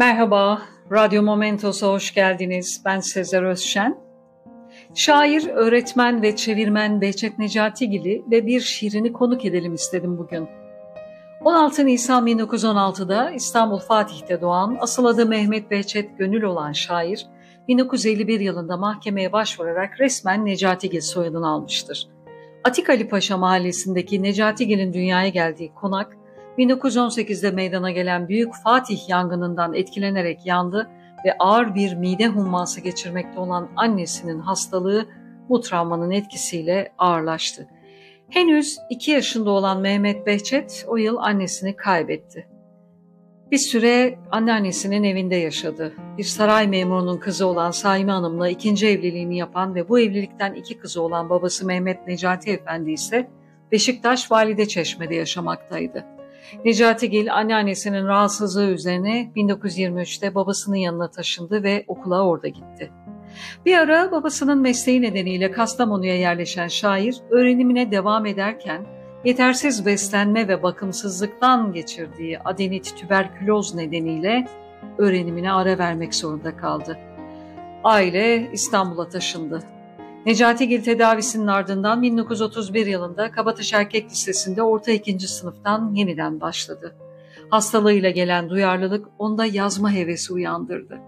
Merhaba, Radyo Momentos'a hoş geldiniz. Ben Sezer Özşen. Şair, öğretmen ve çevirmen Behçet Necatigili ve bir şiirini konuk edelim istedim bugün. 16 Nisan 1916'da İstanbul Fatih'te doğan, asıl adı Mehmet Behçet Gönül olan şair, 1951 yılında mahkemeye başvurarak resmen Necatigil soyadını almıştır. Atik Ali Paşa mahallesindeki Necatigil'in dünyaya geldiği konak, 1918'de meydana gelen Büyük Fatih yangınından etkilenerek yandı ve ağır bir mide humması geçirmekte olan annesinin hastalığı bu travmanın etkisiyle ağırlaştı. Henüz 2 yaşında olan Mehmet Behçet o yıl annesini kaybetti. Bir süre anneannesinin evinde yaşadı. Bir saray memurunun kızı olan Saime Hanım'la ikinci evliliğini yapan ve bu evlilikten iki kızı olan babası Mehmet Necati Efendi ise Beşiktaş Valide Çeşme'de yaşamaktaydı. Necati Gil anneannesinin rahatsızlığı üzerine 1923'te babasının yanına taşındı ve okula orada gitti. Bir ara babasının mesleği nedeniyle Kastamonu'ya yerleşen şair öğrenimine devam ederken yetersiz beslenme ve bakımsızlıktan geçirdiği adenit tüberküloz nedeniyle öğrenimine ara vermek zorunda kaldı. Aile İstanbul'a taşındı. Necati Gil tedavisinin ardından 1931 yılında Kabataş Erkek Lisesi'nde orta ikinci sınıftan yeniden başladı. Hastalığıyla gelen duyarlılık onda yazma hevesi uyandırdı.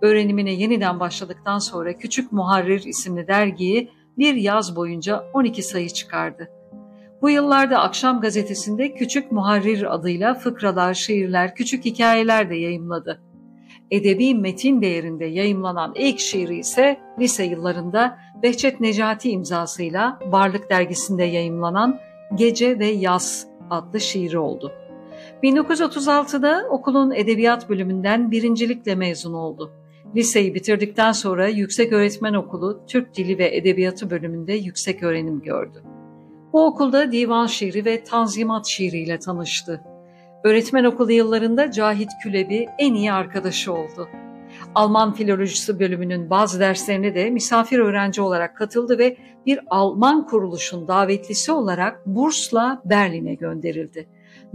Öğrenimine yeniden başladıktan sonra Küçük Muharrir isimli dergiyi bir yaz boyunca 12 sayı çıkardı. Bu yıllarda Akşam Gazetesi'nde Küçük Muharrir adıyla fıkralar, şiirler, küçük hikayeler de yayımladı. Edebi metin değerinde yayımlanan ilk şiiri ise lise yıllarında Behçet Necati imzasıyla Varlık dergisinde yayımlanan Gece ve Yaz adlı şiiri oldu. 1936'da okulun edebiyat bölümünden birincilikle mezun oldu. Liseyi bitirdikten sonra Yüksek Öğretmen Okulu Türk Dili ve Edebiyatı bölümünde yüksek öğrenim gördü. Bu okulda divan şiiri ve tanzimat şiiriyle tanıştı. Öğretmen okulu yıllarında Cahit Külebi en iyi arkadaşı oldu. Alman filolojisi bölümünün bazı derslerine de misafir öğrenci olarak katıldı ve bir Alman kuruluşun davetlisi olarak bursla Berlin'e gönderildi.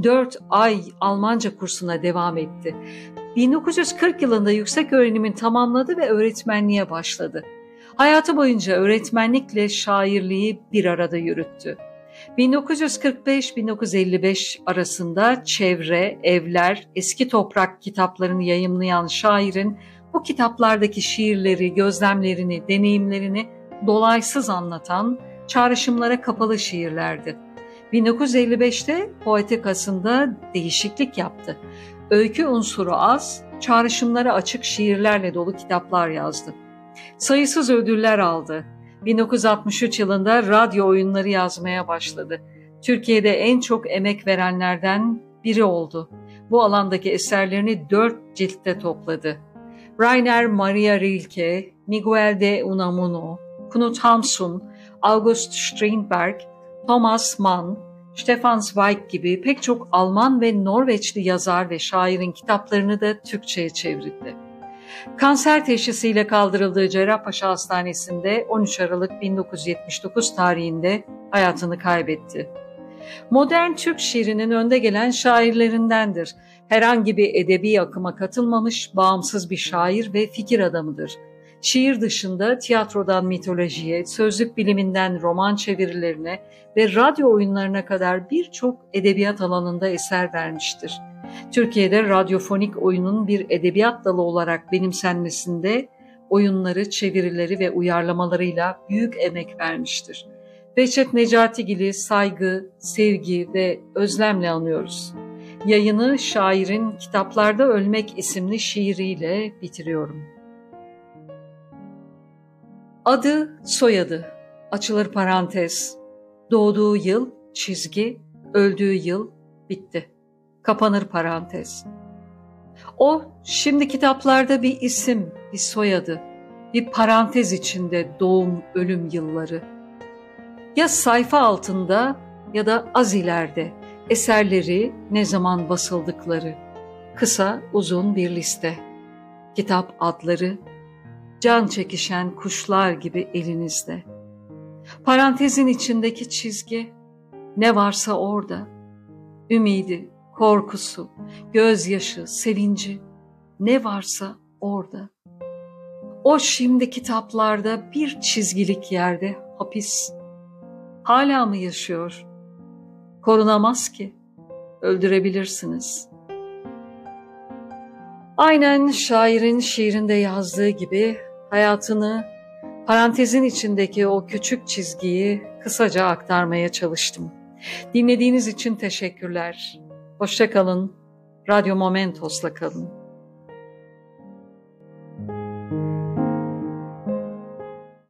Dört ay Almanca kursuna devam etti. 1940 yılında yüksek öğrenimin tamamladı ve öğretmenliğe başladı. Hayatı boyunca öğretmenlikle şairliği bir arada yürüttü. 1945-1955 arasında Çevre, Evler, Eski Toprak kitaplarını yayımlayan şairin bu kitaplardaki şiirleri, gözlemlerini, deneyimlerini dolaysız anlatan çağrışımlara kapalı şiirlerdi. 1955'te poetikasında değişiklik yaptı. Öykü unsuru az, çağrışımlara açık şiirlerle dolu kitaplar yazdı. Sayısız ödüller aldı. 1963 yılında radyo oyunları yazmaya başladı. Türkiye'de en çok emek verenlerden biri oldu. Bu alandaki eserlerini dört ciltte topladı. Rainer Maria Rilke, Miguel de Unamuno, Knut Hamsun, August Strindberg, Thomas Mann, Stefan Zweig gibi pek çok Alman ve Norveçli yazar ve şairin kitaplarını da Türkçe'ye çevrildi. Kanser teşhisiyle kaldırıldığı Cerrahpaşa Hastanesi'nde 13 Aralık 1979 tarihinde hayatını kaybetti. Modern Türk şiirinin önde gelen şairlerindendir. Herhangi bir edebi akıma katılmamış bağımsız bir şair ve fikir adamıdır. Şiir dışında tiyatrodan mitolojiye, sözlük biliminden roman çevirilerine ve radyo oyunlarına kadar birçok edebiyat alanında eser vermiştir. Türkiye'de radyofonik oyunun bir edebiyat dalı olarak benimsenmesinde oyunları, çevirileri ve uyarlamalarıyla büyük emek vermiştir. Behçet Necatigil'i saygı, sevgi ve özlemle anıyoruz. Yayını şairin Kitaplarda Ölmek isimli şiiriyle bitiriyorum. Adı, soyadı, açılır parantez, doğduğu yıl, çizgi, öldüğü yıl, bitti. Kapanır parantez. O şimdi kitaplarda bir isim, bir soyadı, bir parantez içinde doğum, ölüm yılları. Ya sayfa altında ya da az ileride eserleri ne zaman basıldıkları. Kısa, uzun bir liste. Kitap adları, can çekişen kuşlar gibi elinizde. Parantezin içindeki çizgi, ne varsa orada. Ümidi, korkusu, gözyaşı, sevinci, ne varsa orada. O şimdi kitaplarda bir çizgilik yerde hapis. Hala mı yaşıyor? Korunamaz ki. Öldürebilirsiniz. Aynen şairin şiirinde yazdığı gibi hayatını parantezin içindeki o küçük çizgiyi kısaca aktarmaya çalıştım. Dinlediğiniz için teşekkürler. Hoşça kalın. Radyo Momentos'la kalın.